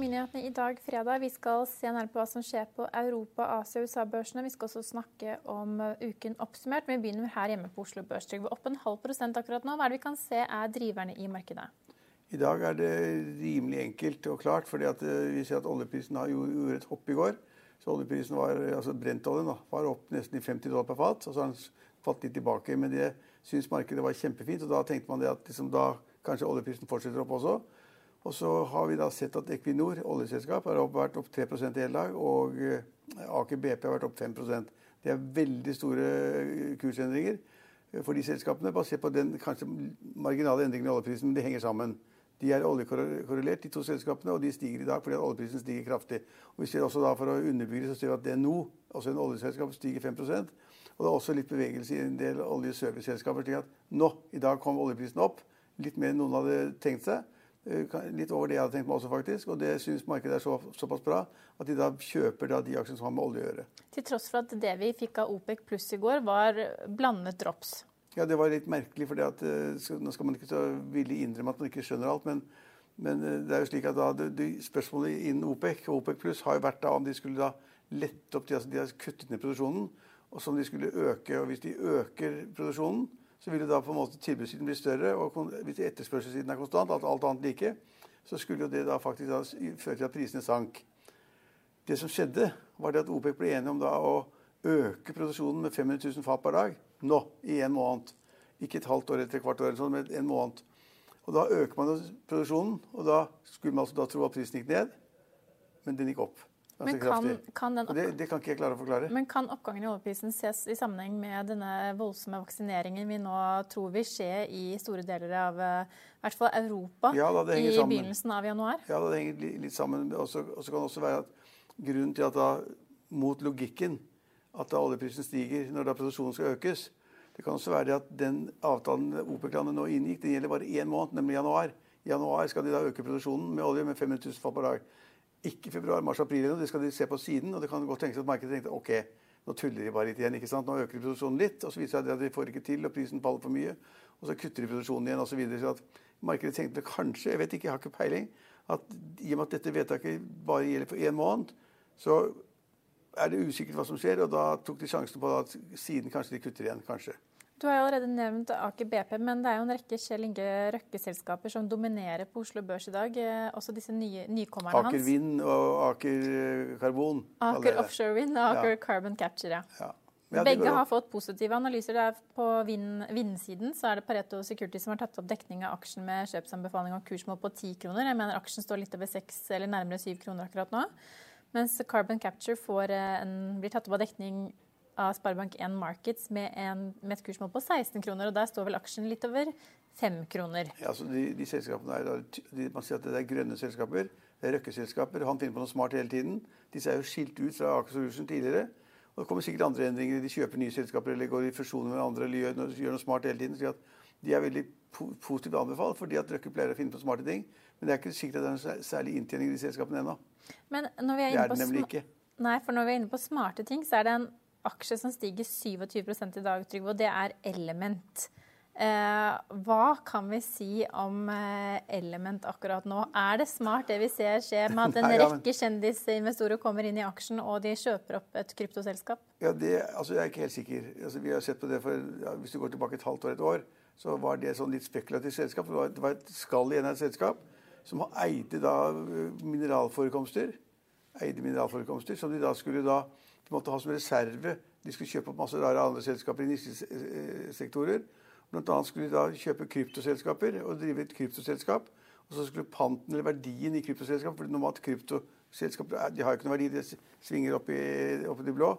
Økonominyhetene i dag, fredag. Vi skal se nærmere på hva som skjer på Europa-, Asia- og USA-børsene. Vi skal også snakke om uh, uken oppsummert, vi begynner her hjemme på Oslo Børs. Trygve, opp en halv prosent akkurat nå. Hva er det vi kan se er driverne i markedet? I dag er det rimelig enkelt og klart, fordi eh, vi ser at oljeprisen har gjort et hopp i går. Så oljeprisen var, altså Brentoljen var opp nesten i 50 dollar per fat, og så har den falt litt tilbake. Men det syns markedet var kjempefint, og da tenkte man det at liksom da kanskje oljeprisen fortsetter opp også. Og så har vi da sett at Equinor, oljeselskap, har vært opp 3% i hele dag, og eh, Aker BP har vært opp 5% Det er veldig store eh, kursendringer eh, for de selskapene, basert på den kanskje marginale endringen i oljeprisen. Men de henger sammen. De er oljekorrelert, de to selskapene, og de stiger i dag fordi oljeprisen stiger kraftig. Og vi ser også da, For å underbygge så ser vi at DNO, også en oljeselskap, stiger 5% Og det er også litt bevegelse i en del oljeserviceselskaper. slik nå, i dag kom oljeprisen opp. Litt mer enn noen hadde tenkt seg. Eh, Litt over det jeg hadde tenkt meg også, faktisk. Og det syns markedet er så, såpass bra at de da kjøper da de aksjene som har med olje å gjøre. Til tross for at det vi fikk av OPEC pluss i går, var blandet drops. Ja, det var litt merkelig, for nå skal man ikke så villig innrømme at man ikke skjønner alt. Men, men eh, det er jo slik at da, det, det, spørsmålet innen OPEC og OPEC pluss har jo vært da om de skulle da lette opp de, altså de har kuttet ned produksjonen, og som de skulle øke. Og hvis de øker produksjonen, så vil jo da på en måte tilbudssiden bli større. Og hvis etterspørselssiden er konstant, alt, alt annet like, så skulle jo det da faktisk da føre til at prisene sank. Det som skjedde, var det at OPEC ble enige om da å øke produksjonen med 500 000 fat per dag nå i en måned. Ikke et halvt år eller et kvart år, eller sånn, men en måned. Og Da øker man produksjonen, og da skulle man altså da tro at prisen gikk ned, men den gikk opp. Men kan, kan, den det, det kan ikke jeg klare å forklare. men kan oppgangen i oljeprisen ses i sammenheng med denne voldsomme vaksineringen vi nå tror vil skje i store deler av eh, i hvert fall Europa Ja da, i sammen. begynnelsen av januar? Ja, det henger litt sammen. Og så kan det også være at grunnen til at da, mot logikken, at da oljeprisen stiger når da produksjonen skal økes, det kan også være det at den avtalen OPEC-landet nå inngikk, den gjelder bare én måned, nemlig januar. I januar skal de da øke produksjonen med olje med 500 000 fat per dag. Ikke februar, mars, april. Det skal de se på siden. Og det kan godt tenkes at markedet tenkte ok, nå tuller de bare litt igjen. ikke sant? Nå øker de produksjonen litt, og så viser det seg at de får ikke til, og prisen faller for mye. Og så kutter de produksjonen igjen, osv. Så, videre, så at markedet tenkte kanskje, jeg vet ikke, jeg har ikke peiling, at i og med at dette vedtaket bare gjelder for én måned, så er det usikkert hva som skjer. Og da tok de sjansen på at siden kanskje de kutter igjen. kanskje. Du har jo allerede nevnt Aker BP, men det er jo en rekke Kjell Inge Røkke-selskaper som dominerer på Oslo Børs i dag. eh, Også disse nye, nykommerne Aker. Vind og Aker eh, Karbon. Aker. Offshore Wind og Aker Ja. Carbon Capture. ja. Ja. Ja, Begge har fått positive analyser. Det er på vind- vindsiden så er det Pareto Security som har tatt opp dekning av aksjen med kjøpsanbefaling og kursmål på 10 kroner. Jeg mener aksjen står litt over 6 eller nærmere 7 kroner akkurat nå. Mens Carbon Capture får eh, en, blir tatt opp av dekning av Sparebank1 Markets med, en, med et kursmål på 16 kroner. Og der står vel aksjen litt over 5 kroner. Ja, altså de, de selskapene er, de, Man sier at det er grønne selskaper. Det er Røkke-selskaper. Han finner på noe smart hele tiden. Disse er jo skilt ut fra Aker Solution tidligere. Og det kommer sikkert andre endringer. De kjøper nye selskaper eller går i fusjoner med andre eller gjør gjør noe smart hele tiden. Så at de er veldig positivt anbefalt, fordi at Røkke pleier å finne på smarte ting. Men det er ikke sikkert at det er særlig inntjening i de selskapene ennå. Men når vi er Det inne er på det nemlig ikke. Nei, for når vi er inne på smarte ting, så er det en aksje som stiger 27% i dag, Trygve, og det er Element. Eh, hva kan vi si om eh, Element akkurat nå? Er det smart det vi ser skje med at en rekke kjendisinvestorer kommer inn i aksjen og de kjøper opp et kryptoselskap? Ja, det, altså Jeg er ikke helt sikker. Altså, vi har sett på det for, ja, Hvis du går tilbake et halvt år, et år, så var det sånn litt spekulativt selskap. Det var, det var et skall igjen av et selskap som eide da mineralforekomster. Eide mineralforekomster Som de da skulle da på måtte ha som reserve. De skulle kjøpe opp masse rare andre selskaper i nisjesektorer. Blant annet skulle de da kjøpe kryptoselskaper og drive et kryptoselskap. Og så skulle panten eller verdien i kryptoselskap For normalt kryptoselskaper er- de har jo ikke noe verdi, de svinger opp i, opp i det blå.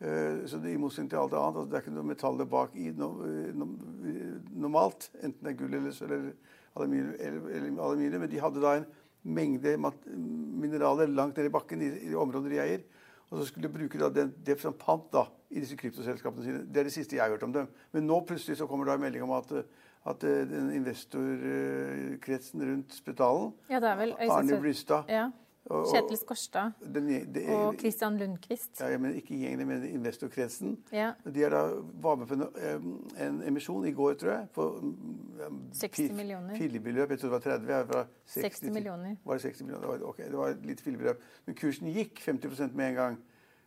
Eh, så det, I motsetning til alt annet, altså det er ikke noe metaller bak i no, no, normalt. Enten det er gull eller eller aluminium, eller, eller aluminium. Men de hadde da en mengde mineraler langt nede i bakken i, i områder de eier. Og så skulle de bruke da, det som pant da, i disse kryptoselskapene sine. Det er det siste jeg har hørt om dem. Men nå plutselig så kommer det en melding om at, at den investorkretsen rundt Spetalen ja, det er vel Arne Blystad ja. Kjetil Skorstad og Christian Lundqvist. Ja, men Ikke gjengen, men investorkretsen. Ja. De da, var med på en, en, emisjon i går, tror jeg, på 60 millioner. Fillebeløp. Jeg tror det var 30. Jeg var 60, 60 millioner. Var det 60 millioner? Ok, det var et lite fillebeløp. Men kursen gikk 50% med en gang.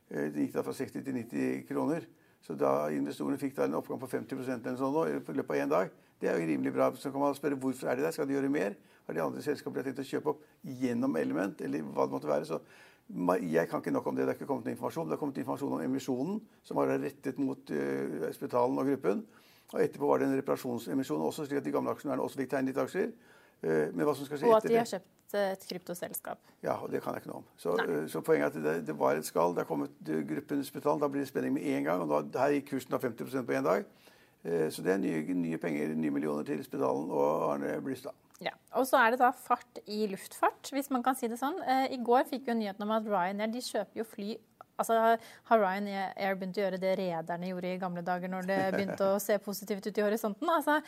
Eh, det gikk da fra 60 til 90 kroner. Så da investorene fikk da en oppgang på 50% eller sånn nå, i løpet av én dag, det er jo rimelig bra. Så kan man spørre hvorfor er det der. Skal de gjøre mer? Har de andre selskapene tenkt å kjøpe opp gjennom Element, eller hva det måtte være? Så jeg kan ikke nok om det. Det er ikke kommet noe informasjon. Det har kommet informasjon om emisjonen, som var rettet mot uh, Spetalen og gruppen. Og etterpå var det en reparasjonsemisjon også, slik at de gamle aksjonærene også fikk tegne litt aksjer. Uh, men hva som skal skje og at de har kjøpt et kryptoselskap. Ja, og det kan jeg ikke noe om. Så, uh, så poenget er at det, det, var et skall. Det har kommet gruppen Spetalen. Da blir det spenning med en gang. Og da, her gikk kursen av 50% på én dag. Så det er nye, nye, penger, nye millioner til Spetalen og Arne Blystad. Ja, og så er det da fart i luftfart, hvis man kan si det sånn. Eh, I går fikk vi nyheten om at Ryanair de kjøper jo fly Altså, Har Ryanair begynt å gjøre det rederne gjorde i gamle dager, når det begynte å se positivt ut i horisonten? Altså,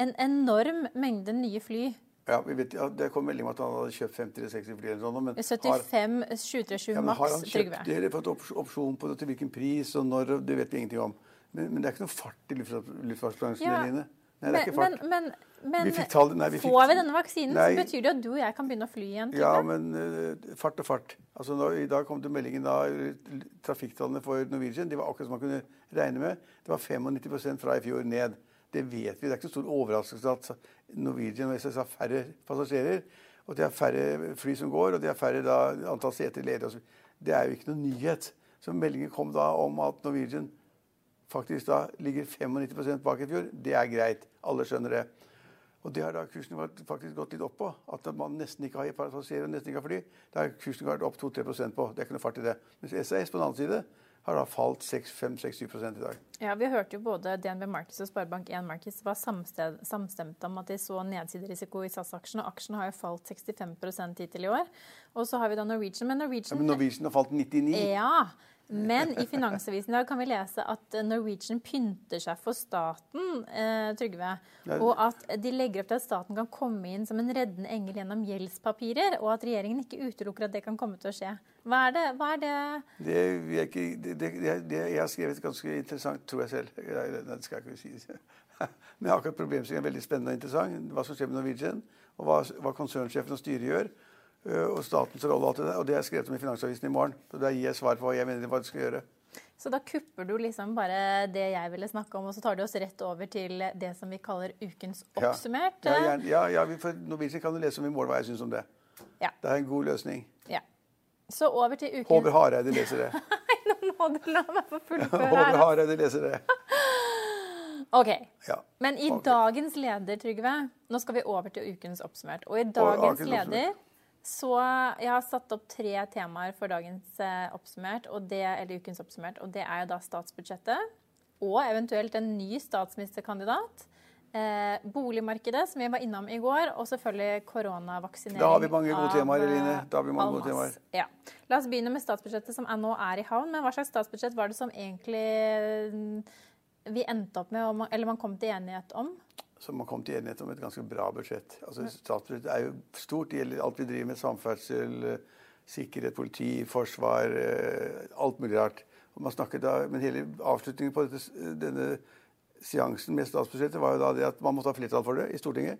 En enorm mengde nye fly. Ja, vi vet, ja, Det kom melding om at han hadde kjøpt 50 60 fly. eller sånn, men 75 737 ja, men Har han kjøpt det, eller fått opsjon på det, til hvilken pris og når? Det vet vi ingenting om. Men, men det er ikke noe fart i luftfartsbransjen. Ja, Nei, det er ikke fart. Men, men men vi tall, nei, vi får fikk, vi denne vaksinen, nei, så betyr det at du og jeg kan begynne å fly igjen. Ja, men uh, fart og fart. Altså, når, I dag kom det meldingen da trafikktallene for Norwegian de var akkurat som man kunne regne med. Det var 95 fra i fjor ned. Det vet vi. Det er ikke så stor overraskelse at Norwegian og SAS har færre passasjerer. Og det er færre fly som går, og det er færre da, antall seter ledige. Det er jo ikke noe nyhet. Så meldingen kom da om at Norwegian faktisk da ligger 95 bak i fjor. Det er greit. Alle skjønner det. Og det har da kursen faktisk gått litt opp på. At man nesten ikke har passasjerer og nesten ikke har fly. Det har kursen vært opp 2-3% på. Det er ikke noe fart i det. Mens SAS på den annen side har da falt 5-6-7 i dag. Ja, Vi hørte jo både DNB Markets og Sparebank1 Markets var samstemte om at de så nedsiderisiko i SAS-aksjen. Og aksjen har jo falt 65 hittil i år. Og så har vi da Norwegian. Men Norwegian, ja, men Norwegian har falt 99 Ja, men i Finansavisen i dag kan vi lese at Norwegian pynter seg for staten, eh, Trygve. Og at de legger opp til at staten kan komme inn som en reddende engel gjennom gjeldspapirer. Og at regjeringen ikke utelukker at det kan komme til å skje. Hva er det? Hva er det? Det, jeg, ikke, det, det, jeg har skrevet ganske interessant, tror jeg selv. Det skal jeg ikke si. Men akkurat problemstillingen er veldig spennende og interessant. Hva som skjer med Norwegian, og hva, hva konsernsjefen og styret gjør. Eh, og statens rolle og det. Og det er skrevet om i Finansavisen i morgen. Så der gir jeg svar på hva jeg mener hva de skal gjøre. Så da kupper du liksom bare det jeg ville snakke om, og så tar du oss rett over til det som vi kaller ukens oppsummert? Ja, ja, ja, ja for Nobilsen kan du lese om i morgen hva jeg syns om det. Ja. Det er en god løsning. Ja. Så over til ukens Håvard Hareide leser det. Nei, nå må du la meg få fullføre. Håvard Hareide leser det. OK. Ja. Men i okay. dagens leder, Trygve, nå skal vi over til ukens oppsummert. Og i dagens leder leder så jeg har satt opp tre temaer for dagens eh, oppsummert, det, eller ukens oppsummert. Og det er jo da statsbudsjettet og eventuelt en ny statsministerkandidat. Eh, boligmarkedet, som vi var innom i går, og selvfølgelig koronavaksinering. Da har vi mange gode temaer, Eline. Da har vi mange gode temaer. Ja. La oss begynne med statsbudsjettet som nå er i havn. Men hva slags statsbudsjett var det som egentlig mm, vi endte opp med, eller man kom til enighet om? Som har kommet til enighet om et ganske bra budsjett. Altså, statsbudsjettet er jo stort. Det gjelder alt vi driver med. Samferdsel, eh, sikkerhet, politi, forsvar. Eh, alt mulig rart. Og man da, Men hele avslutningen på dette, denne seansen med statsbudsjettet var jo da det at man måtte ha flertall for det i Stortinget.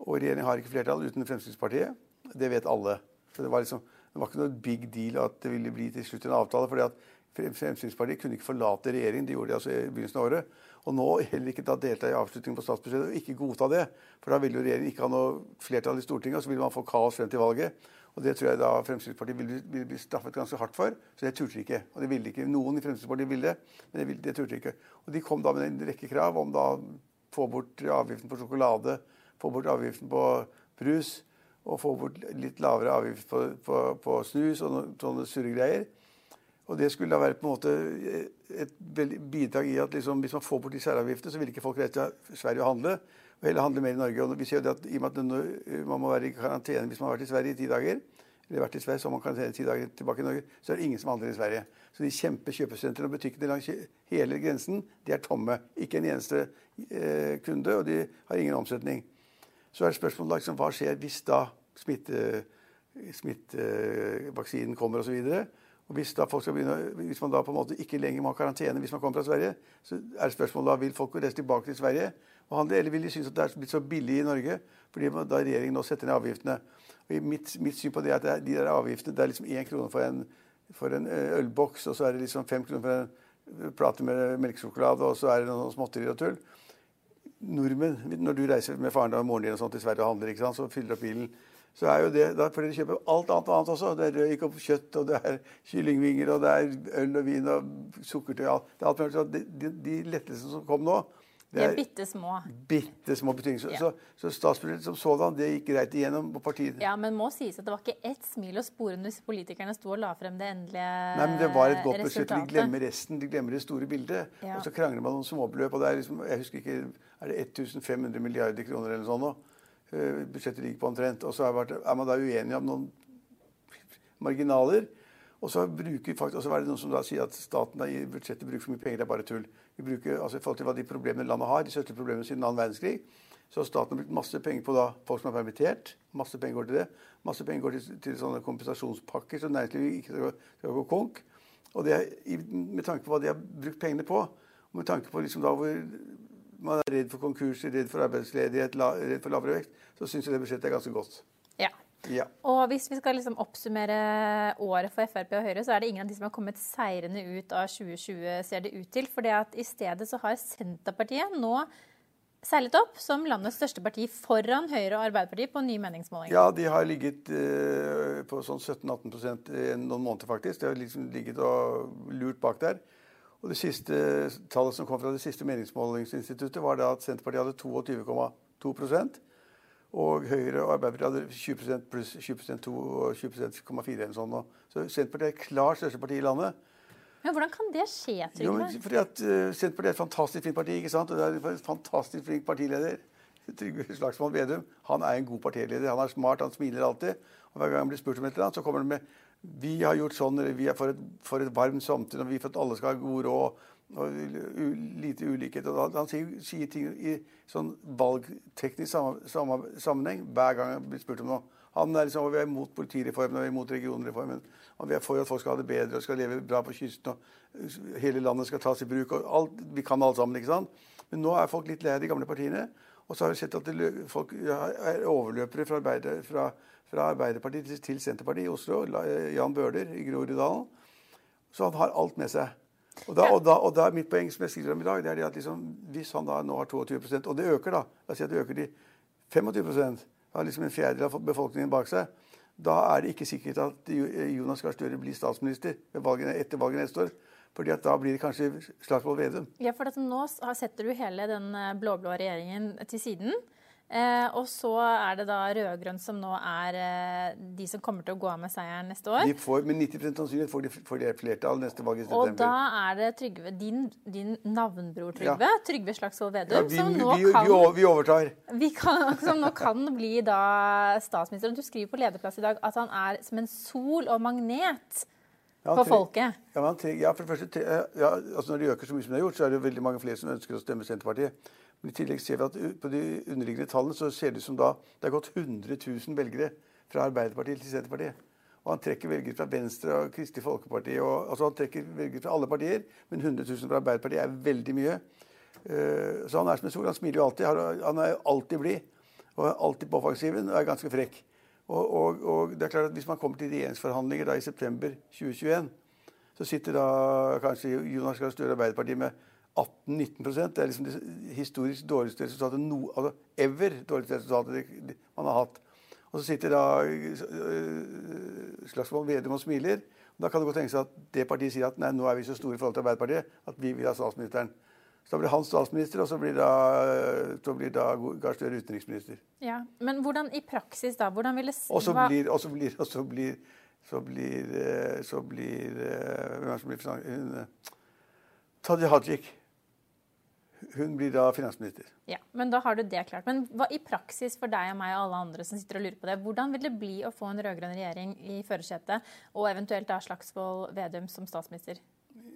Og regjeringen har ikke flertall uten Fremskrittspartiet. Det vet alle. Så det var, liksom, det var ikke noe big deal at det ville bli til slutt en avtale. fordi at Fremskrittspartiet kunne ikke forlate regjeringen. De gjorde det altså i begynnelsen av året. Og nå heller ikke da delta i avslutningen på statsbudsjettet og ikke godta det. For da vil jo regjeringen ikke ha noe flertall i Stortinget, og så vil man få kaos frem til valget. Og det tror jeg da Fremskrittspartiet vil, vil bli straffet ganske hardt for. Så det turte de ikke. Og det ville ikke. Noen i Fremskrittspartiet ville men det, det turte de ikke. Og de kom da med en rekke krav om da få bort avgiften på sjokolade, få bort avgiften på brus og få bort litt lavere avgift på, på, på snus og sånne surregreier. Og det skulle da være på en måte et bidrag i at liksom, hvis man får bort de særavgiftene, så vil ikke folk reise til Sverige og handle, og heller handle mer i Norge. Og vi ser jo det at I og med at man må være i karantene hvis man har vært i Sverige i ti dager, eller vært i Sverige, så har man karantene ti dager tilbake i Norge, så er det ingen som handler i Sverige. Så de kjempe kjøpesentrene og butikkene langs hele grensen de er tomme. Ikke en eneste eh, kunde, og de har ingen omsetning. Så er spørsmålet liksom, hva skjer hvis da smitte, smittevaksinen eh, kommer osv. Og hvis, da begynne, hvis, man da på en måte ikke lenger må ha karantene hvis man kommer fra Sverige, så er det spørsmålet da, vil folk reise tilbake til Sverige og handle, eller vil de synes at det er blitt så billig i Norge fordi da regjeringen nå setter ned avgiftene. Og mitt, mitt syn på det er at de der avgiftene det er liksom én krone for en, for en eh, ølboks, og så er det liksom fem kroner for en plate med melkesjokolade, og så er det noen småtterier og tull. Nordmenn, når du reiser med faren og moren din og sånt til Sverige og handler, så fyller du opp bilen så er jo det, da får dere kjøper alt annet, annet også. Det er røyk og kjøtt, og det er kyllingvinger, og det er øl og vin og sukkertøy. Det er alt mulig. De, de, de lettelsene som kom nå det er, de er bitte små. Bitte små betingelser. Ja. Så, så statsbudsjettet som sådan det gikk greit igjennom på partiet. Ja, Men må sies at det var ikke ett smil å spore når politikerne sto og la frem det endelige resultatet. Nei, men Det var et godt budsjett. De glemmer resten. De glemmer det store bildet. Ja. Og så krangler man om småbeløp. og det er liksom, jeg husker ikke, Er det 1500 milliarder kroner eller noe sånt nå? Eh, budsjettet ligger på omtrent. Og så er man da uenig om noen marginaler. Og så, bruker, faktisk, og så er det noen som da sier at staten da, i budsjettet bruker for mye penger. Det er bare tull. Vi bruker, altså I forhold til hva de problemene landet har, de største problemene siden annen verdenskrig, så har staten brukt masse penger på da, folk som er permittert. Masse penger går til det. Masse penger går til, til sånne kompensasjonspakker så næringslivet ikke skal, skal gå konk. Og det er, med tanke på hva de har brukt pengene på, og med tanke på liksom da hvor man er redd for konkurser, redd for arbeidsledighet, redd for lavere vekst, så syns jeg det budsjettet er ganske godt. Ja. ja. Og hvis vi skal liksom oppsummere året for Frp og Høyre, så er det ingen av de som har kommet seirende ut av 2020, ser det ut til. For i stedet så har Senterpartiet nå seilet opp som landets største parti foran Høyre og Arbeiderpartiet på nye meningsmålinger. Ja, de har ligget eh, på sånn 17-18% i noen måneder, faktisk. De har liksom ligget og lurt bak der. Og Det siste tallet som kom fra det siste meningsmålingsinstituttet, var da at Senterpartiet hadde 22,2 og Høyre og Arbeiderpartiet hadde 20 pluss 20% 2 og 20,4 eller sånn. Så Senterpartiet er klart største parti i landet. Men Hvordan kan det skje, Trygve? Jo, fordi at uh, Senterpartiet er et fantastisk fint parti. ikke sant? Og det er en fantastisk flink partileder. Trygve Slagsvold Vedum han er en god partileder. Han er smart, han smiler alltid. Og Hver gang han blir spurt om et eller annet, så kommer han med vi har gjort sånn, eller vi er for et, for et varmt samfunn, og vi for at alle skal ha god råd. og lite ulikhet. Og han sier, sier, ting i sånn valgteknisk sammenheng hver gang han blir spurt om noe. Han er liksom, og Vi er imot politireformen og vi er imot regionreformen. og Vi er for at folk skal ha det bedre og skal leve bra på kysten. og Hele landet skal tas i bruk. og alt, Vi kan alt sammen. ikke sant? Men nå er folk litt lei av de gamle partiene. Og så har vi sett at folk er overløpere fra, arbeider, fra fra Arbeiderpartiet til Senterpartiet i Oslo, Jan Bøhler i Groruddalen. Så han har alt med seg. Og da, og da, og da Mitt poeng som jeg skriver om i dag, det er det at liksom, hvis han da nå har 22 og det øker, da La oss si at det øker til 25% har liksom en fjerdedel av befolkningen bak seg. Da er det ikke sikkert at Jonas Gahr Støre blir statsminister etter valget neste år. Fordi at da blir det kanskje Slagsvold Vedum. Ja, for Nå setter du hele den eh, blå-blå regjeringen til siden. Eh, og så er det da rød-grønn som nå er eh, de som kommer til å gå av med seieren neste år. De får, med 90% sannsynlighet får de, får de flertall neste valg i september. Og da er det Trygve, din, din navnbror Trygve, ja. Trygve Slagsvold Vedum, ja, vi, som nå vi, kan vi, overtar. Vi kan, som nå kan bli da statsminister. Og du skriver på lederplass i dag at han er som en sol og magnet. Ja, for folket? Ja, for det første, ja, altså Når de øker så mye som de har gjort, så er det veldig mange flere som ønsker å stemme Senterpartiet. Men I tillegg ser vi at på de underliggende tallene så ser det ut som da det er gått 100 000 velgere fra Arbeiderpartiet til Senterpartiet. Og han trekker velgere fra Venstre og Kristelig Folkeparti. Og, altså Han trekker velgere fra alle partier, men 100 000 fra Arbeiderpartiet er veldig mye. Uh, så han er som en sol. Han smiler jo alltid. Han er alltid blid. Og er alltid på offensiven og er ganske frekk. Og, og, og, det er klart at Hvis man kommer til regjeringsforhandlinger da i september 2021, så sitter da kanskje Jonas Gahr Støre Arbeiderpartiet med 18-19 Det er liksom det historisk dårligste resultatet no, altså ever dårligste resultatet man har hatt. Og så sitter da uh, Slagsvold Vedum og smiler. Og da kan det godt tenke seg at det partiet sier at nei, nå er vi så store i forhold til Arbeiderpartiet at vi vil ha statsministeren. Så da blir han statsminister, og så blir da, så blir da Gahr Støre utenriksminister. Ja, Men hvordan i praksis, da? Hvordan vil det Og så blir, og så blir, og så blir så blir, eh, så blir eh, Hvem er det som blir eh, Tadia Hajik. Hun blir da finansminister. Ja, men da har du det klart. Men hva i praksis for deg og meg og alle andre som sitter og lurer på det, hvordan vil det bli å få en rød-grønn regjering i førersetet, og eventuelt da Slagsvold Vedum som statsminister?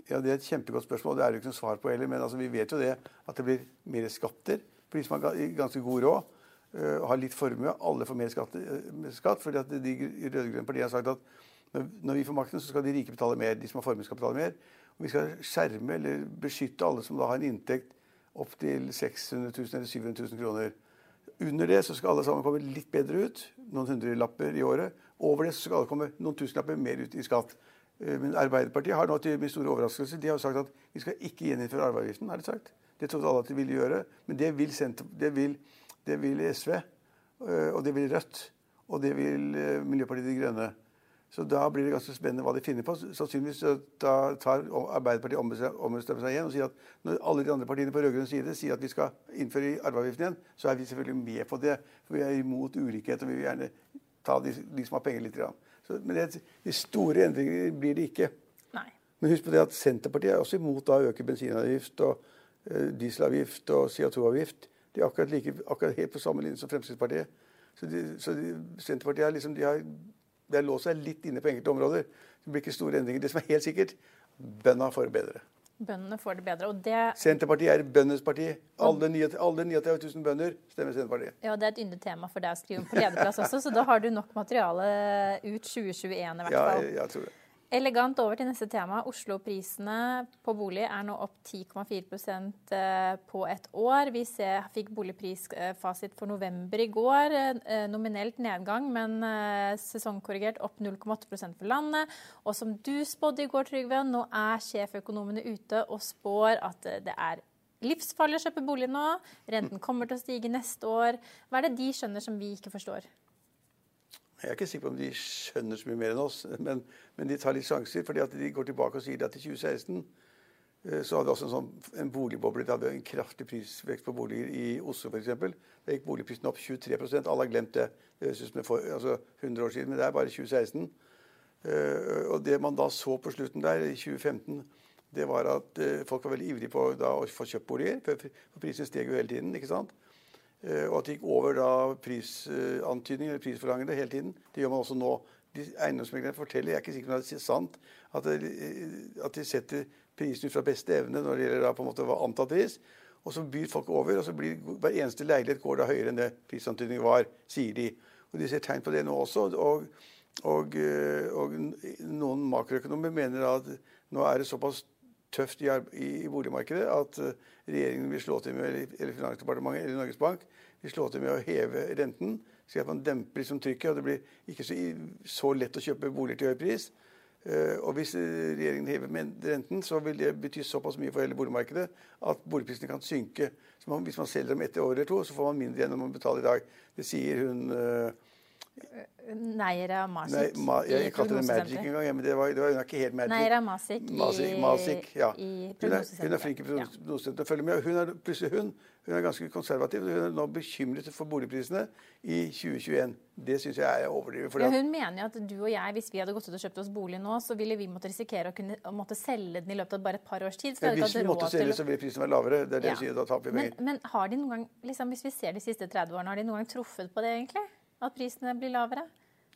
Ja, Det er et kjempegodt spørsmål. Det er jo ikke noe svar på heller. Men altså, vi vet jo det at det blir mer skatter for de som har ganske god råd uh, har litt formue. Alle får mer skatt. Uh, skatt fordi at de rød-grønne partiene har sagt at når, når, vi får makten, så skal de rike betale mer. De som har formue, skal betale mer. Og vi skal skjerme eller beskytte alle som da har en inntekt opp til 600 000 eller 700 000 kroner. Under det så skal alle sammen komme litt bedre ut. Noen hundrelapper i året. Over det så skal alle komme noen tusenlapper mer ut i skatt. Uh, men Arbeiderpartiet har nå til min store overraskelse de har jo sagt at vi skal ikke gjeninnføre arveavgiften. har de sagt. Det trodde alle at de ville gjøre. Men det vil, det vil, det vil SV. Øh, og det vil Rødt. Og det vil øh, Miljøpartiet De Grønne. Så da blir det ganske spennende hva de finner på. Sannsynligvis da tar Arbeiderpartiet ombestemmer seg igjen og sier at når alle de andre partiene på rød-grønn side sier at vi skal innføre arveavgiften igjen, så er vi selvfølgelig med på det. For vi er imot ulikhet, og vi vil gjerne ta de, de som har penger litt. Så, men det, de store endringer blir det ikke. Nei. Men husk på det at Senterpartiet er også imot å øke bensinavgift og uh, dieselavgift og CO2-avgift. De er akkurat, like, akkurat helt på samme linje som Fremskrittspartiet. Så, de, så de, Senterpartiet har liksom, de har, de har låst seg litt inne på enkelte områder. Det blir ikke store endringer. Det som er helt sikkert, bøndene får det bedre. Bøndene får det bedre, og det... Senterpartiet er bøndenes parti. Alle 39 000 bønder stemmer Senterpartiet. Ja, Det er et yndet tema for deg å skrive om på lederplass også, så da har du nok materiale ut 2021 i hvert fall. Ja, jeg tror det. Elegant over til neste tema. Oslo-prisene på bolig er nå opp 10,4 eh, på et år. Vi ser, fikk boligprisfasit for november i går. Eh, nominelt nedgang, men eh, sesongkorrigert opp 0,8% for landet. Og som du spådde i går, Trygve, nå er sjeføkonomene ute og spår at det er livsfarlig å kjøpe bolig nå. Renten kommer til å stige neste år. Hva er det de skjønner som vi ikke forstår? Jeg er ikke sikker på om de skjønner så mye mer enn oss, men, men de tar litt sjanser. fordi at de går tilbake og sier at i 2016 eh, så hadde vi også en, sånn, en boligboble. Det hadde en kraftig prisvekst på boliger i Oslo f.eks. Da gikk boligprisen opp 23 Alle har glemt det. Det høres ut for altså 100 år siden, men det er bare 2016. Uh, og det man da så på slutten der, i 2015, det var at uh, folk var veldig ivrige på da, å få kjøpt boliger. For prisen steg jo hele tiden. ikke sant? Eh, og at det gikk over da prisantydning eller prisforlangende hele tiden. Det gjør man også nå. De Eiendomsmeglerne forteller, jeg er ikke sikker på om det er sant, at, det, eh, at de setter prisen ut fra beste evne når det gjelder da på en måte hva antatt pris. Og så byr folk over, og så blir hver eneste leilighet går da høyere enn det prisantydningen var, sier de. Og de ser tegn på det nå også. Og, og, eh, og noen makroøkonomer mener at nå er det såpass tøft i, i, boligmarkedet at uh, regjeringen vil slå til med, eller Finansdepartementet eller Norges Bank vil slå til med å heve renten, slik at man demper liksom trykket. og Det blir ikke så, så lett å kjøpe boliger til høy pris. Uh, og Hvis regjeringen hever renten, så vil det bety såpass mye for hele boligmarkedet at boligprisene kan synke. Man, Hvis man selger dem etter år eller to, så får man mindre igjen enn man betaler i dag. Det sier hun uh, Neira Masik. Nei, ma, jeg kalte det Magic en gang, men det var, det var, hun er ikke helt Magic. Neira Masik, Masik, Masik ja. i hun, er, hun er flink i prognosesenteret. Følger med. Hun er, plutselig hun, hun er ganske konservativ. Hun er nå bekymret for boligprisene i 2021. Det syns jeg er overdrevet. Ja, hun mener jo at du og jeg, hvis vi hadde gått ut og kjøpt oss bolig nå, så ville vi måtte risikere å kunne å måtte selge den i løpet av bare et par års tid. Ja, hvis vi måtte selge, så ville prisen være lavere. Det er det ja. sier, da taper vi penger. Men, men, har de noen gang, liksom, hvis vi ser de siste 30 årene, har de noen gang truffet på det, egentlig? At prisene blir lavere?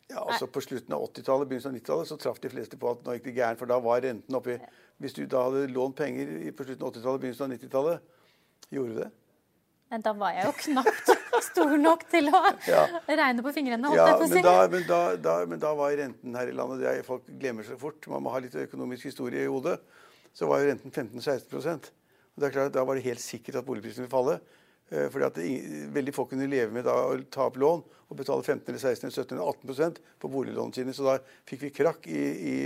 Ja, altså På slutten av 80-tallet begynnelsen av 90-tallet så traff de fleste på at nå gikk det gærent, for da var renten oppi. Hvis du da hadde lånt penger på slutten av 80-tallet begynnelsen av 90-tallet, gjorde du det? Da var jeg jo knapt stor nok til å ja. regne på fingrene. Ja, men da, men, da, da, men da, var renten her i landet det er, Folk glemmer så fort. Man må ha litt økonomisk historie i hodet. Så var jo renten 15-16 og det er klart, Da var det helt sikkert at boligprisen ville falle. Eh, fordi at veldig få kunne leve med da, å ta opp lån og betale 15 eller 16 eller 17 eller 18% på boliglånene sine. Så da fikk vi krakk i, i,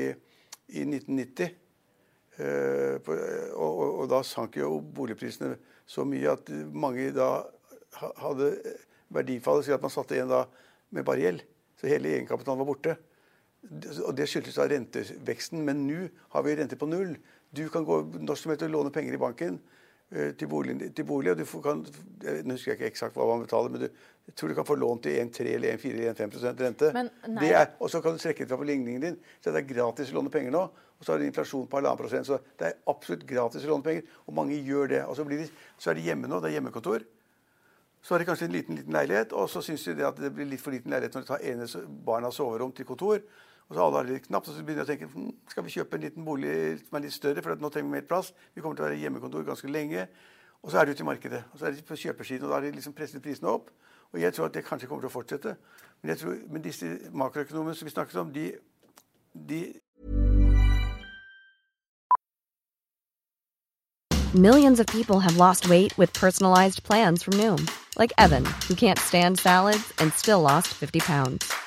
i 1990. Eh, på, og, og, og, da sank jo boligprisene så mye at mange da hadde verdifallet så at man satte igjen da med bare gjeld. Så hele egenkapitalen var borte. Og Det skyldtes da renteveksten, men nå har vi rente på null. Du kan gå når som helst og låne penger i banken til, boligen, til bolig. og du får, kan, jeg husker jeg ikke eksakt hva man betaler, men du, jeg tror du kan få lån til 1,3 eller 1,4 eller 1,5 rente. Det er, og så kan du trekke det fra på ligningen din. Så det er gratis å låne penger nå. Og så har du inflasjon på halvannen prosent. Så det er absolutt gratis å låne penger. Og mange gjør det. Og så, blir de, så er de hjemme nå. Det er hjemmekontor. Så har de kanskje en liten liten leilighet, og så syns de det at det blir litt for liten leilighet når de tar ene barnas soverom til kontor. Og så har det litt knapt, og så begynner jeg å tenke hm, skal vi kjøpe en liten bolig som er litt større, for nå trenger vi mer plass. Vi kommer til å være hjemmekontor ganske lenge. Og så er de ute i markedet. Og så er de på kjøpersiden, og da har de liksom presset prisene opp. Og jeg tror at det kanskje kommer til å fortsette. Men, jeg tror, men disse makroøkonomene som vi snakket om, de, de Millions of people have lost weight with personalized plans from Noom, like Evan, who can't stand salads and still lost 50 pounds.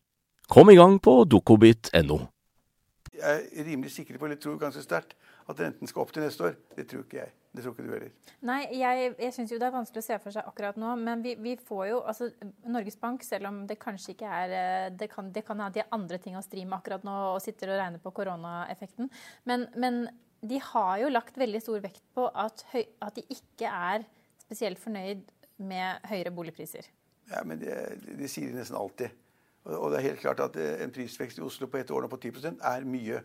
Kom i gang på dukkobit.no. er rimelig sikker på, eller tror ganske sterkt, at renten skal opp til neste år. Det tror ikke jeg. Det tror ikke du heller. Nei, jeg, jeg syns jo det er vanskelig å se for seg akkurat nå. Men vi, vi får jo altså Norges Bank, selv om det kanskje ikke er eh, Det kan, det kan ha de andre ting å stri med akkurat nå og sitter og regner på koronaeffekten. Men, men de har jo lagt veldig stor vekt på at, høy, at de ikke er spesielt fornøyd med høyere boligpriser. Ja, men det, det sier de nesten alltid. Og, det er helt klart at eh, en prisvekst i Oslo på et år nå på 10 er mye.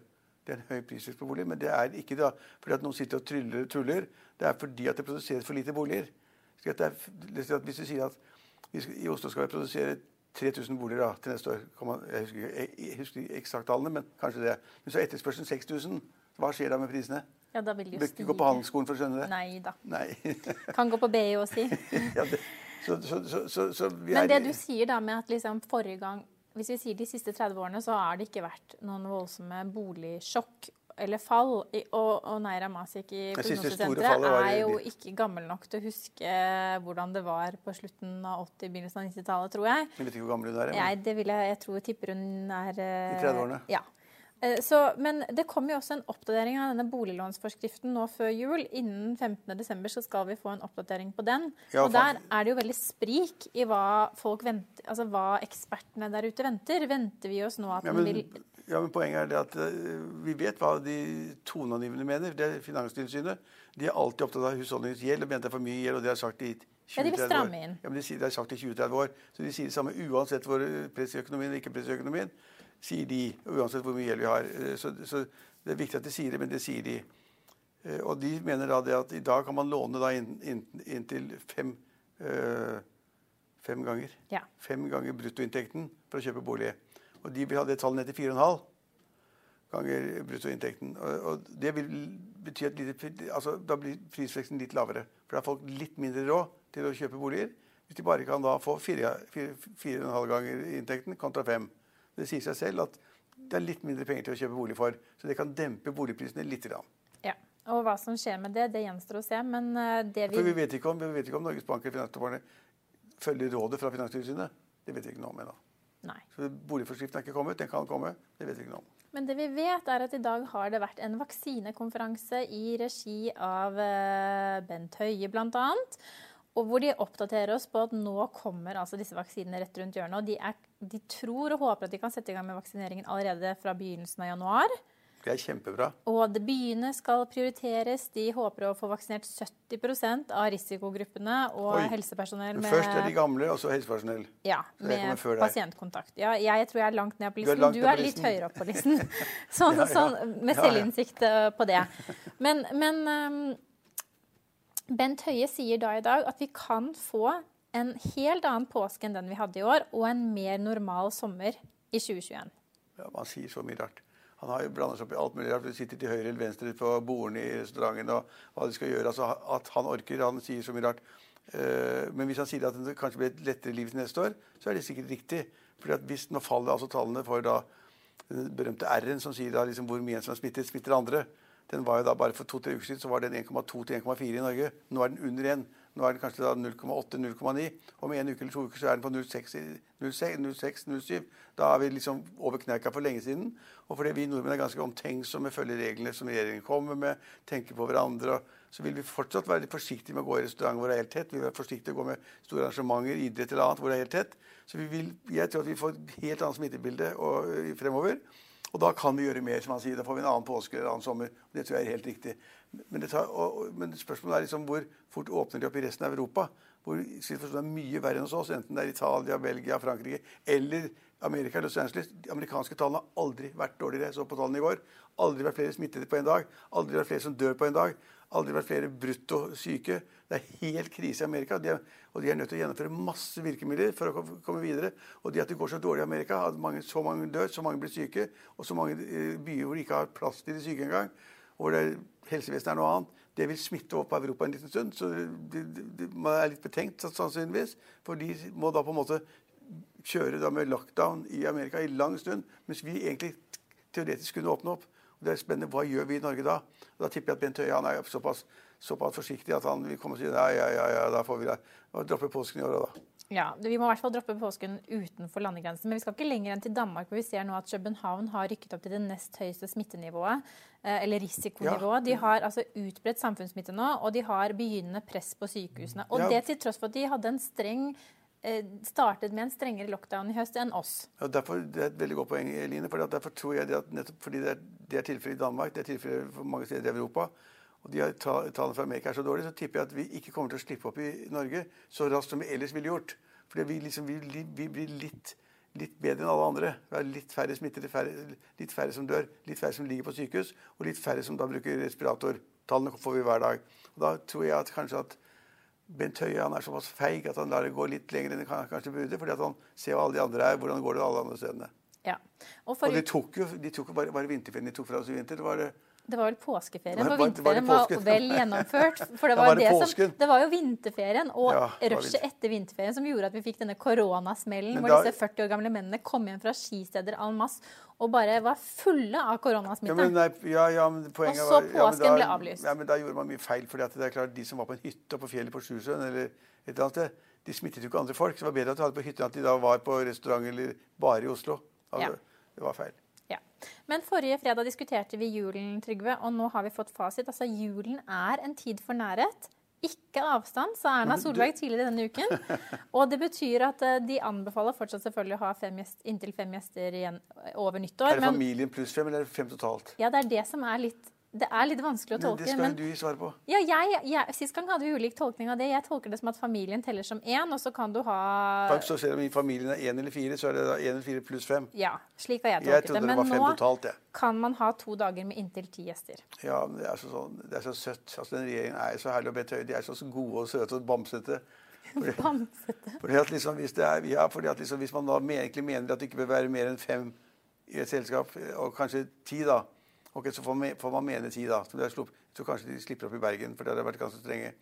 Det er en høy prisvekst på bolig, men det er ikke da fordi at noen sitter og tryller tuller. Det er fordi at det produseres for lite boliger. Er, hvis du sier at i Oslo skal vi produsere 3000 boliger da, til neste år Jeg husker, ikke- jeg, husker ikke eksakt tallene, men kanskje det. Men så er etterspørselen 6000. Hva skjer da med prisene? Ja, da vil Du stige. bør jo ikke gå på handelsskolen for å skjønne det. Nei da. Nei. Kan gå på BI og si. ja, det, så, så, så, så, så vi Men det du sier da med at liksom forrige gang Hvis vi sier de siste 30 årene, så har det ikke vært noen voldsomme boligsjokk eller fall. Og, og Neira Masik i Prognosesenteret er jo ikke gammel nok til å huske hvordan det var på slutten av 80-, begynnelsen av 90-tallet, tror jeg. Jeg vet ikke hvor gammel hun er. men- Jeg, det vil jeg, jeg tror tipper hun er eh, I 30-årene. Ja. Eh, Så, men det kommer jo også en oppdatering av denne boliglånsforskriften nå før jul. Innen 15.12. så skal vi få en oppdatering på den. Ja, og der er det jo veldig sprik i hva folk venter, altså hva ekspertene der ute venter. Venter vi oss nå at Ja den vil ja, men poenget er det at eh, vi vet hva de toneangivende mener. Det er Finanstilsynet. De er alltid opptatt av husholdningens gjeld og mente det er for mye gjeld. og det har sagt i 20-30 Ja, de vil stramme inn. Ja, men de, sier, de har sagt i 20-30 år. Så de sier det samme uansett hvor eh, press i økonomien eller ikke press i økonomien. Sier de, uansett hvor mye gjeld vi har. Eh, Så, så det er viktig at de sier det, men det sier de. Eh, Og de mener da det at i dag kan man låne da inn- inn- inntil fem, øh, fem ganger. Ja. Fem ganger bruttoinntekten for å kjøpe bolig. Og de vil ha det tallet ned til 4,5 ganger bruttoinntekten. Og, og det vil bety at lite, altså, da blir prisveksten litt lavere. For da har folk litt mindre råd til å kjøpe boliger. Hvis de bare kan da få 4,5 ganger inntekten kontra 5. Det sier seg selv at det er litt mindre penger til å kjøpe bolig for. Så det kan dempe boligprisene litt. Ja. Og hva som skjer med det, det gjenstår å se. Men det vi For vi vet ikke om, vi vet ikke om Norges Bank eller Finansdepartementet følger rådet fra Finanstilsynet. Det vet vi ikke noe om ennå. Nei. Så Boligforskriften er ikke kommet. Den kan komme. Det vet vi ikke noe om. Men det vi vet, er at i dag har det vært en vaksinekonferanse i regi av eh, Bent Høie, bl.a. Og hvor de oppdaterer oss på at nå kommer altså disse vaksinene rett rundt hjørnet. Og de, er, de tror og håper at de kan sette i gang med vaksineringen allerede fra begynnelsen av januar. Det er kjempebra. Og byene skal prioriteres. De håper å få vaksinert 70% av risikogruppene og Oi. helsepersonell med, først er de gamle, og så helsepersonell. ja, med pasientkontakt. Ja, jeg tror jeg er langt ned på Du er Du er, litt høyere opp på listen. Sånn, Ja, ja. sånn med selvinnsikt eh, på det. Men, men ehm, Bent Høie sier da i dag at vi kan få en helt annen påske enn den vi hadde i år, og en mer normal sommer i 2021. Ja, Man sier så mye rart. Han har jo blandet seg opp i alt mulig rart. Du sitter til høyre eller venstre på bordene i restauranten og hva de skal gjøre. Altså, At han orker. Han sier så mye rart. Eh, Men hvis han sier at det kanskje blir et lettere liv til neste år, så er det sikkert riktig. Fordi at hvis Nå faller altså tallene for da den berømte R-en som sier da liksom hvor mye en som er smittet, smitter andre. Den var jo da Bare for to-tre uker siden så var den 1,2 til 1,4 i Norge. Nå er den under 1. Nå er den kanskje da 0,8-0,9. Om en uke eller to uker så er den på 0,6-0,7. Da er vi liksom over kneika for lenge siden. Og fordi vi nordmenn er ganske omtenksomme, følger reglene som regjeringen kommer med, tenker på hverandre, så vil vi fortsatt være litt forsiktige med å gå i restaurant hvor det er helt tett. Vi vil være forsiktige med å gå med store arrangementer, idrett eller annet hvor det er helt tett. Så vi vil, jeg tror at vi får et helt annet smittebilde og, fremover. Og da kan vi gjøre mer, som han sier. Da får vi en annen påske eller en annen sommer. Det tror jeg er helt riktig. Men, tar, og, men spørsmålet er liksom hvor fort åpner de opp i resten av Europa? Hvor situasjonen er mye verre enn hos oss, enten det er Italia, Belgia, Frankrike eller Amerika. Los Angeles. De amerikanske tallene har aldri vært dårligere. Så på tallene i går. Aldri vært flere smittede på en dag. Aldri vært flere som dør på en dag. Aldri vært flere brutto syke. Det er helt krise i Amerika. De er, og de er nødt til å gjennomføre masse virkemidler for å komme videre. Og det at det går så dårlig i Amerika, at mange, så mange dør, så mange blir syke, og så mange eh, byer hvor de ikke har plass til de syke engang, hvor helsevesenet er noe annet, det vil smitte opp Europa en liten stund. Så det, det, man er litt betenkt sannsynligvis. For de må da på en måte kjøre da med lockdown i Amerika i lang stund, mens vi egentlig teoretisk kunne åpne opp. Og det er spennende, Hva gjør vi i Norge da? Og da tipper jeg at Bent Høie han er såpass, såpass forsiktig at han vil komme og si ja, ja, ja, ja da får vi det. Og droppe påsken i år da. Ja, Vi må i hvert fall droppe påsken utenfor landegrensen. Men vi skal ikke lenger enn til Danmark, hvor vi ser nå at København har rykket opp til det nest høyeste smittenivået. eh, Eller risikonivået. De har altså utbredt samfunnssmitte nå, og de har begynnende press på sykehusene. Og Ja. det til tross for at de hadde en streng eh, startet med en strengere lockdown i høst enn oss. Ja, derfor, det er et veldig godt poeng, Eline. For derfor tror jeg det at nettopp fordi det er, det er tilfellet i Danmark, det er tilfellet for mange steder i Europa, og de tallene fra Amerika er så dårlige, så tipper jeg at vi ikke kommer til å slippe opp i Norge så raskt som vi ellers ville gjort. Fordi vi, liksom, vi, vi blir litt, litt bedre enn alle andre. Vi har litt færre smittede, færre, litt færre som dør, litt færre som ligger på sykehus, og litt færre som da bruker respirator. Tallene får vi hver dag. Og da tror jeg at kanskje at Bent Høie han er såpass feig at han lar det gå litt lenger enn det kanskje burde, fordi at han ser hva alle de andre er, hvordan går det alle andre stedene. Ja. Og Og de tok jo, de tok jo bare, bare vinterferien de tok fra oss i vinter. Det var det. Det var vel påskeferien, Var- for var- var vinterferien var vel gjennomført. For det var, det det, som, det var jo vinterferien og Ja, rushet etter vinterferien som gjorde at vi fikk denne koronasmellen, hvor da- disse 40 år gamle mennene kom hjem fra skisteder en masse og bare var fulle av koronasmitte. Ja, ja, ja, Og så var ja, men påsken da- ble avlyst. Ja, men Da gjorde man mye feil. fordi det er klart, De som var på en hytte på fjellet på Sjusjøen eller et eller annet sted, de smittet jo ikke andre folk. Så det var bedre at de hadde på hytta enn at de da var på restaurant eller bare i Oslo. Altså, Ja. Det var feil. Ja. Men forrige fredag diskuterte vi julen, Trygve, og nå har vi fått fasit. Altså, julen er en tid for nærhet. Ikke avstand, sa Erna Solberg tidligere denne uken. Og det betyr at eh, de anbefaler fortsatt selvfølgelig å ha fem gjest, inntil fem gjester igjen over nyttår. Er det familien pluss fem, eller er det fem totalt? ja, det er det som er litt Det er litt vanskelig å tolke. Men det skal men du svare på. ja, jeg, jeg, Sist gang hadde vi ulik tolkning av det. Jeg tolker det som at familien teller som én, og så kan du ha Så selv om familien er én eller fire, så er det da én eller fire pluss fem. Ja, slik har jeg Jeg tolket det. trodde det Men fem nå totalt, jeg. kan man ha to dager med inntil ti gjester. Ja, men det er så, sånn, det er så søtt. Altså, den regjeringen er så herlig og Bent Høie. De er så gode og søte og bamsete. Bamsete. Fordi at liksom, hvis, det er, ja, fordi at liksom, hvis man da egentlig mener at det ikke bør være mer enn fem i et selskap, og kanskje ti, da Ok, Så får man, får man mene ti, da. Så jeg tror kanskje de slipper opp i Bergen, for det har vært ganske strenge.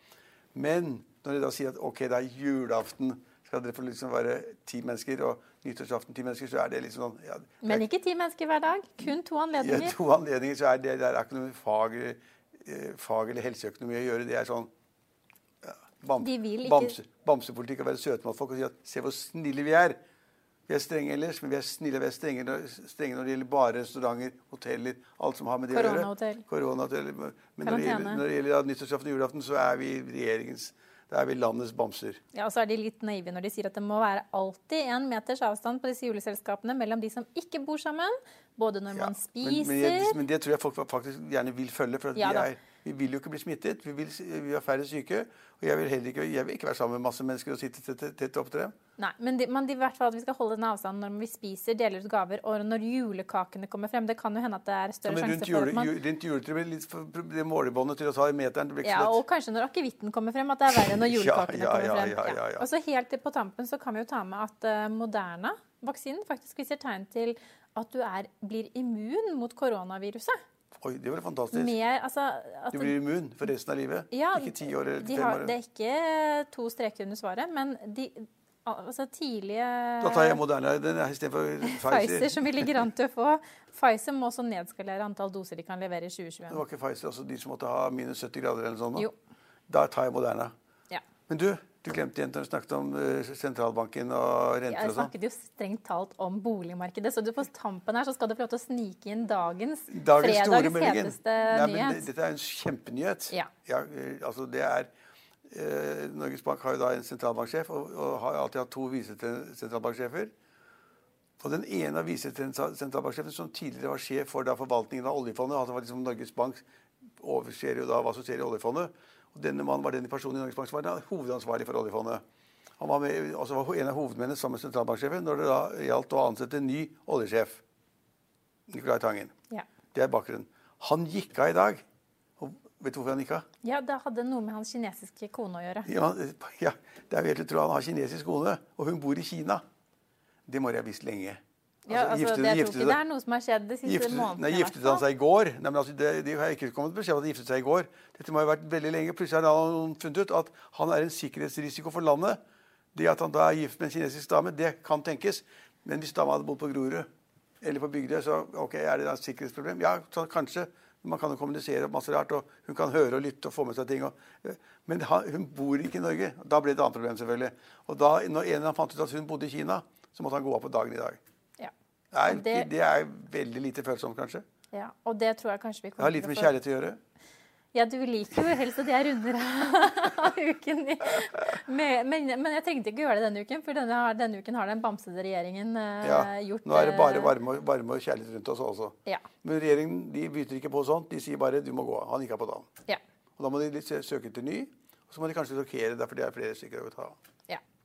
Men når de da sier at ok, det er julaften, skal dere få liksom være ti mennesker, og nyttårsaften ti mennesker, så er det liksom sånn ja, er Men ikke ti mennesker hver dag. Kun to anledninger? Ja, to anledninger så er det, det er ikke noe fag, eh, fag eller helseøkonomi å gjøre. Det er sånn ja, bam, ikke- bamse, bamsepolitikk å være søte mot folk og si at se hvor snille vi er. Vi er strenge ellers, men vi er snille vi er strenge strenge når det gjelder bare restauranter, hoteller, alt som har med det å gjøre. Koronahotell. Men når det gjelder, når det gjelder nyttårsaften og julaften, så er vi regjeringens Det er vi landets bamser. Ja, og så er de litt naive når de sier at det må være alltid en meters avstand på disse juleselskapene mellom de som ikke bor sammen, både når Ja, man spiser men, jeg, men det tror jeg folk faktisk gjerne vil følge. For at Ja er... da. Vi vil jo ikke bli smittet. Vi vil, vi har færre syke. Og jeg vil heller ikke, jeg vil ikke være sammen med masse mennesker og sitte tett, opp til dem. Nei, men, de, men de, i hvert fall at vi skal holde den avstanden når vi spiser, deler ut gaver, og når julekakene kommer frem. Det kan jo hende at det er større sjanse for at man rundt juletreet blir litt for, det målebåndet til å ta i meteren. Det blir ikke ja, og kanskje når akevitten kommer frem, at det er verre når julekakene ja, kommer frem. ja, ja, ja. Og så helt på tampen så kan vi jo ta med at uh, Moderna-vaksinen faktisk viser tegn til at du er, blir immun mot koronaviruset. Oi, det var fantastisk. Mer, altså, Du blir immun for resten av livet. Ja, ikke ti år eller de fem har, år. Det er ikke to streker under svaret, men de altså tidlige Da tar jeg Moderna er istedenfor Pfizer, Pfizer. som vi ligger an til å få. Pfizer må også nedskalere antall doser de kan levere i 2021. Det var ikke Pfizer, altså de som måtte ha minus 70 grader eller sånn. da. Jo. Da tar jeg Moderna. Ja. Men du, du glemte igjen når du snakket om eh, sentralbanken og renter Jeg og sånn. snakket jo strengt talt om boligmarkedet, så du på tampen her så skal du få lov til å snike inn dagens, Dagens fredags heteste Nei, men nyhet. det, dette er en kjempenyhet. Ja. ja altså det er eh, Norges Bank har jo da en sentralbanksjef og, og har alltid hatt to visesentralbanksjefer. Og den ene av visesentralbanksjefene som tidligere var sjef for da forvaltningen av oljefondet altså liksom Norges Bank overser jo da hva som skjer i oljefondet. Og denne mannen var den personen i Norges Bank som var hovedansvarlig for oljefondet. Han var, med, altså var en av hovedmennene sammen med sentralbanksjefen når det da gjaldt å ansette en ny oljesjef. Nicolai Tangen. Ja. Det er bakgrunnen. Han gikk av i dag. Og vet du hvorfor han gikk av? ja, det hadde noe med hans kinesiske kone å gjøre. Ja, ja, det er jo helt utrolig. Han har kinesisk kone, og hun bor i Kina. Det må de ha visst lenge. Ja, altså, giftet- det, jeg tror ikke det er noe som har skjedd de siste Giftet, månedene. nei, giftet han seg i går? Nei, men altså, det, de har ikke kommet beskjed om at de giftet seg i går. Dette må ha vært veldig lenge. Plutselig har noen funnet ut at han er en sikkerhetsrisiko for landet. Det at han da er gift med en kinesisk dame, det kan tenkes. Men hvis dama hadde bodd på Grorud eller på Bygdøy, så ok, er det da et sikkerhetsproblem? Ja, så kanskje. Man kan jo kommunisere masse rart, og hun kan høre og lytte og få med seg ting. Og, men han, hun bor ikke i Norge. Da ble det et annet problem, selvfølgelig. Og da når en av dem fant ut at hun bodde i Kina, så måtte han gå av på dagen i dag. Ja. Det det- er veldig lite følsomt, kanskje. ja, og det tror jeg kanskje vi kommer Det har litt med få- kjærlighet å gjøre. Ja, du liker jo helst at jeg runder av uken. i- med, men, men jeg trengte ikke gjøre det denne uken, for denne, denne uken har den bamsede regjeringen uh, Ja, gjort nå er det bare eh, varme, og- varme og kjærlighet rundt oss også. Ja. Men regjeringen de bytter ikke på sånt. De sier bare 'du må gå. Han gikk av på dagen. Ja. Og Da må de litt søke til ny, og så må de kanskje rokere for det er flere stykker å ta av.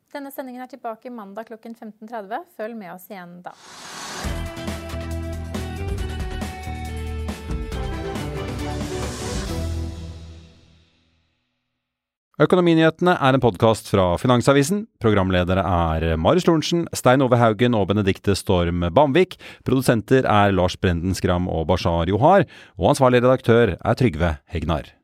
Denne sendingen er tilbake mandag klokken 15.30. Følg med oss igjen da. Økonominyhetene er en podkast fra Finansavisen. Programledere er Marius Lorentzen, Stein Ove Haugen og Benedikte Storm Bamvik. Produsenter er Lars Brenden Skram og Bashar Johar. Og ansvarlig redaktør er Trygve Hegnar.